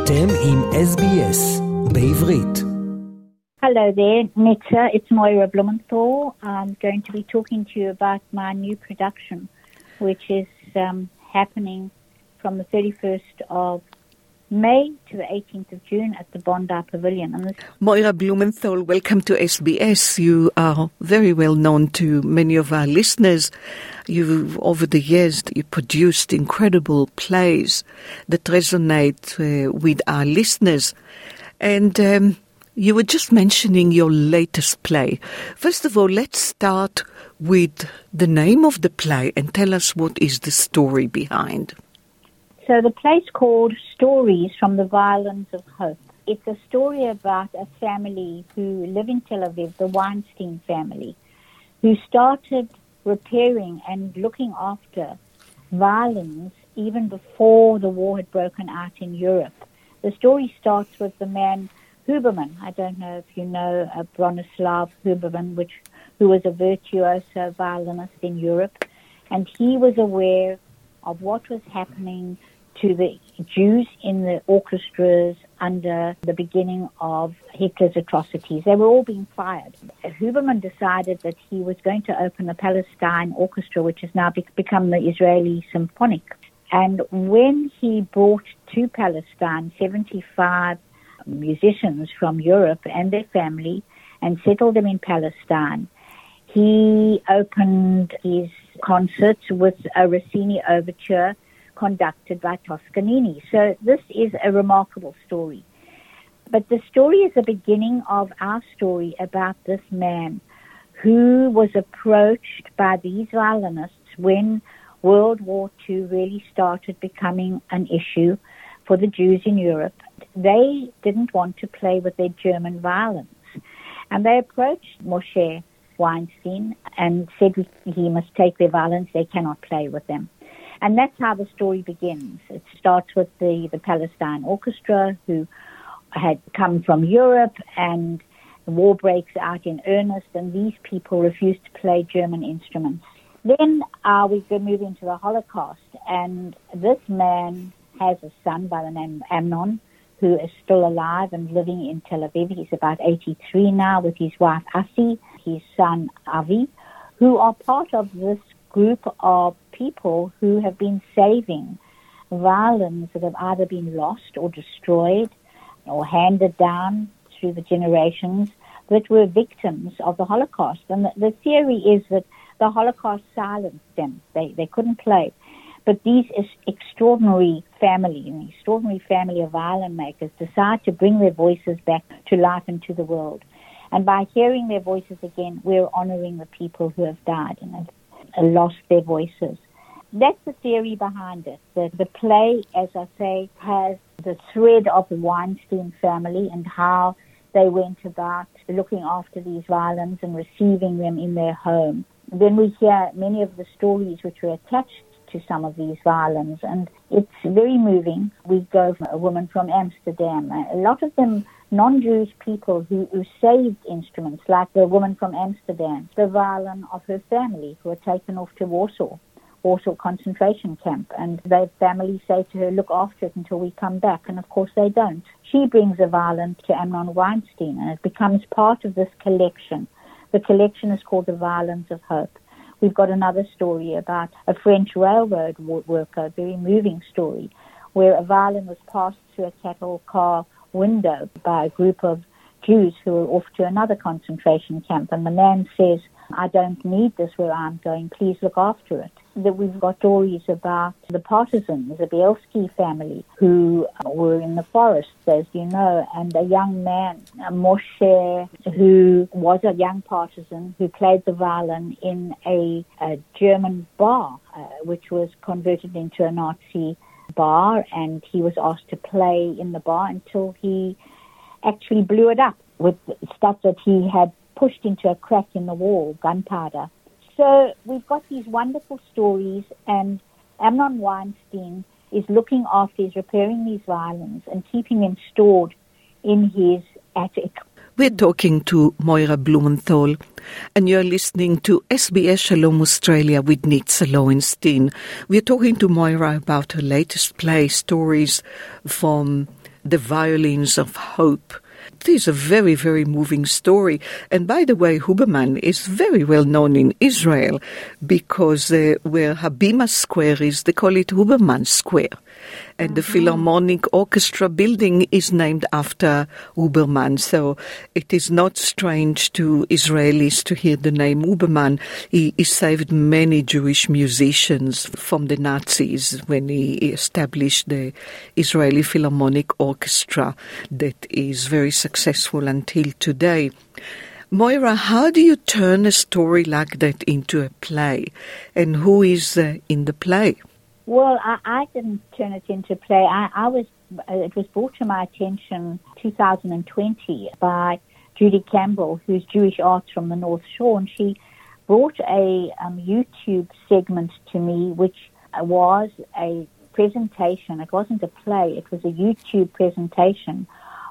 אתם עם SBS בעברית. Hello there, Nitsa. It's Moira Blumenthal. I'm going to be talking to you about my new production, which is um, happening from the 31st of May to the 18th of June at the Bondi Pavilion. And Moira Blumenthal, welcome to SBS. You are very well known to many of our listeners. You've, over the years, you produced incredible plays that resonate uh, with our listeners. And um, you were just mentioning your latest play. First of all, let's start with the name of the play and tell us what is the story behind. So the place called Stories from the Violins of Hope. It's a story about a family who live in Tel Aviv, the Weinstein family, who started repairing and looking after violins even before the war had broken out in Europe. The story starts with the man Huberman. I don't know if you know uh, Bronislav Huberman, which who was a virtuoso violinist in Europe, and he was aware of what was happening to the Jews in the orchestras under the beginning of Hitler's atrocities. They were all being fired. Huberman decided that he was going to open a Palestine orchestra, which has now become the Israeli Symphonic. And when he brought to Palestine 75 musicians from Europe and their family and settled them in Palestine, he opened his concerts with a Rossini overture conducted by Toscanini. So this is a remarkable story. But the story is the beginning of our story about this man who was approached by these violinists when World War II really started becoming an issue for the Jews in Europe. They didn't want to play with their German violins. And they approached Moshe Weinstein and said he must take their violins, they cannot play with them. And that's how the story begins. It starts with the, the Palestine Orchestra, who had come from Europe, and the war breaks out in earnest, and these people refuse to play German instruments. Then uh, we move into the Holocaust, and this man has a son by the name Amnon, who is still alive and living in Tel Aviv. He's about 83 now with his wife Asi, his son Avi, who are part of this group of people who have been saving violins that have either been lost or destroyed or handed down through the generations that were victims of the Holocaust. And the, the theory is that the Holocaust silenced them. They, they couldn't play. But these extraordinary family, an extraordinary family of violin makers decide to bring their voices back to life and to the world. And by hearing their voices again, we're honoring the people who have died and have lost their voices. That's the theory behind it. The, the play, as I say, has the thread of the Weinstein family and how they went about looking after these violins and receiving them in their home. Then we hear many of the stories which were attached to some of these violins, and it's very moving. We go from a woman from Amsterdam. A lot of them non-Jewish people who, who saved instruments, like the woman from Amsterdam, the violin of her family who were taken off to Warsaw. Warsaw concentration camp, and their family say to her, "Look after it until we come back." And of course, they don't. She brings a violin to Amnon Weinstein, and it becomes part of this collection. The collection is called the Violins of Hope. We've got another story about a French railroad worker, a very moving story, where a violin was passed through a cattle car window by a group of Jews who were off to another concentration camp, and the man says, I don't need this where I'm going, please look after it. That we've got stories about the partisans, the Bielski family, who were in the forests, as you know, and a young man, Moshe, who was a young partisan who played the violin in a, a German bar, uh, which was converted into a Nazi bar, and he was asked to play in the bar until he actually blew it up with stuff that he had pushed into a crack in the wall, gunpowder. So we've got these wonderful stories, and Amnon Weinstein is looking after, he's repairing these violins and keeping them stored in his attic. We're talking to Moira Blumenthal, and you're listening to SBS Shalom Australia with Nitza Lowenstein. We're talking to Moira about her latest play, Stories from the violins of hope. It is a very, very moving story. And by the way, Huberman is very well known in Israel because uh, where Habima Square is, they call it Huberman Square and the Philharmonic Orchestra building is named after Huberman. So it is not strange to Israelis to hear the name Huberman. He, he saved many Jewish musicians from the Nazis when he established the Israeli Philharmonic Orchestra that is very successful until today. Moira, how do you turn a story like that into a play? And who is uh, in the play? Well, I, I didn't turn it into play. I, I was. Uh, it was brought to my attention 2020 by Judy Campbell, who's Jewish arts from the North Shore, and she brought a um, YouTube segment to me, which was a presentation. It wasn't a play. It was a YouTube presentation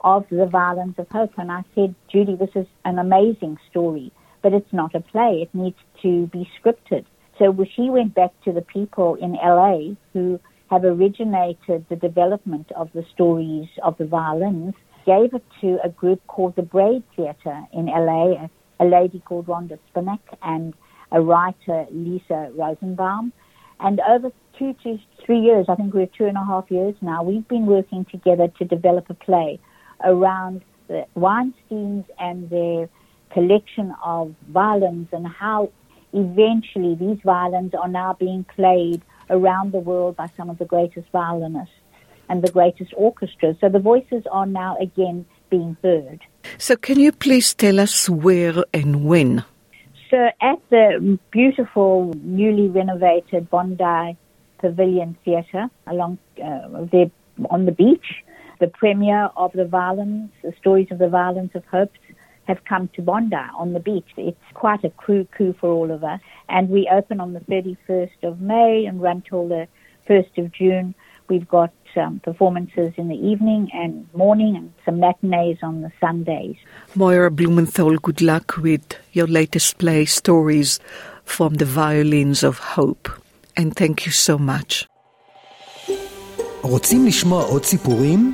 of the violins of hope. And I said, Judy, this is an amazing story, but it's not a play. It needs to be scripted. So she went back to the people in LA who have originated the development of the stories of the violins, gave it to a group called the Braid Theatre in LA, a lady called Ronda Spinak and a writer, Lisa Rosenbaum. And over two to three years, I think we're two and a half years now, we've been working together to develop a play around the Weinsteins and their collection of violins and how eventually these violins are now being played around the world by some of the greatest violinists and the greatest orchestras. So the voices are now again being heard. So can you please tell us where and when? So at the beautiful newly renovated Bondi Pavilion Theatre along uh, there on the beach, the premiere of the violins, the stories of the violins of hope have come to Bondi on the beach. It's quite a crew coup for all of us. And we open on the 31st of May and run till the 1st of June. We've got um, performances in the evening and morning and some matinees on the Sundays. Moira Blumenthal, good luck with your latest play, Stories from the Violins of Hope. And thank you so much. רוצים לשמוע עוד סיפורים?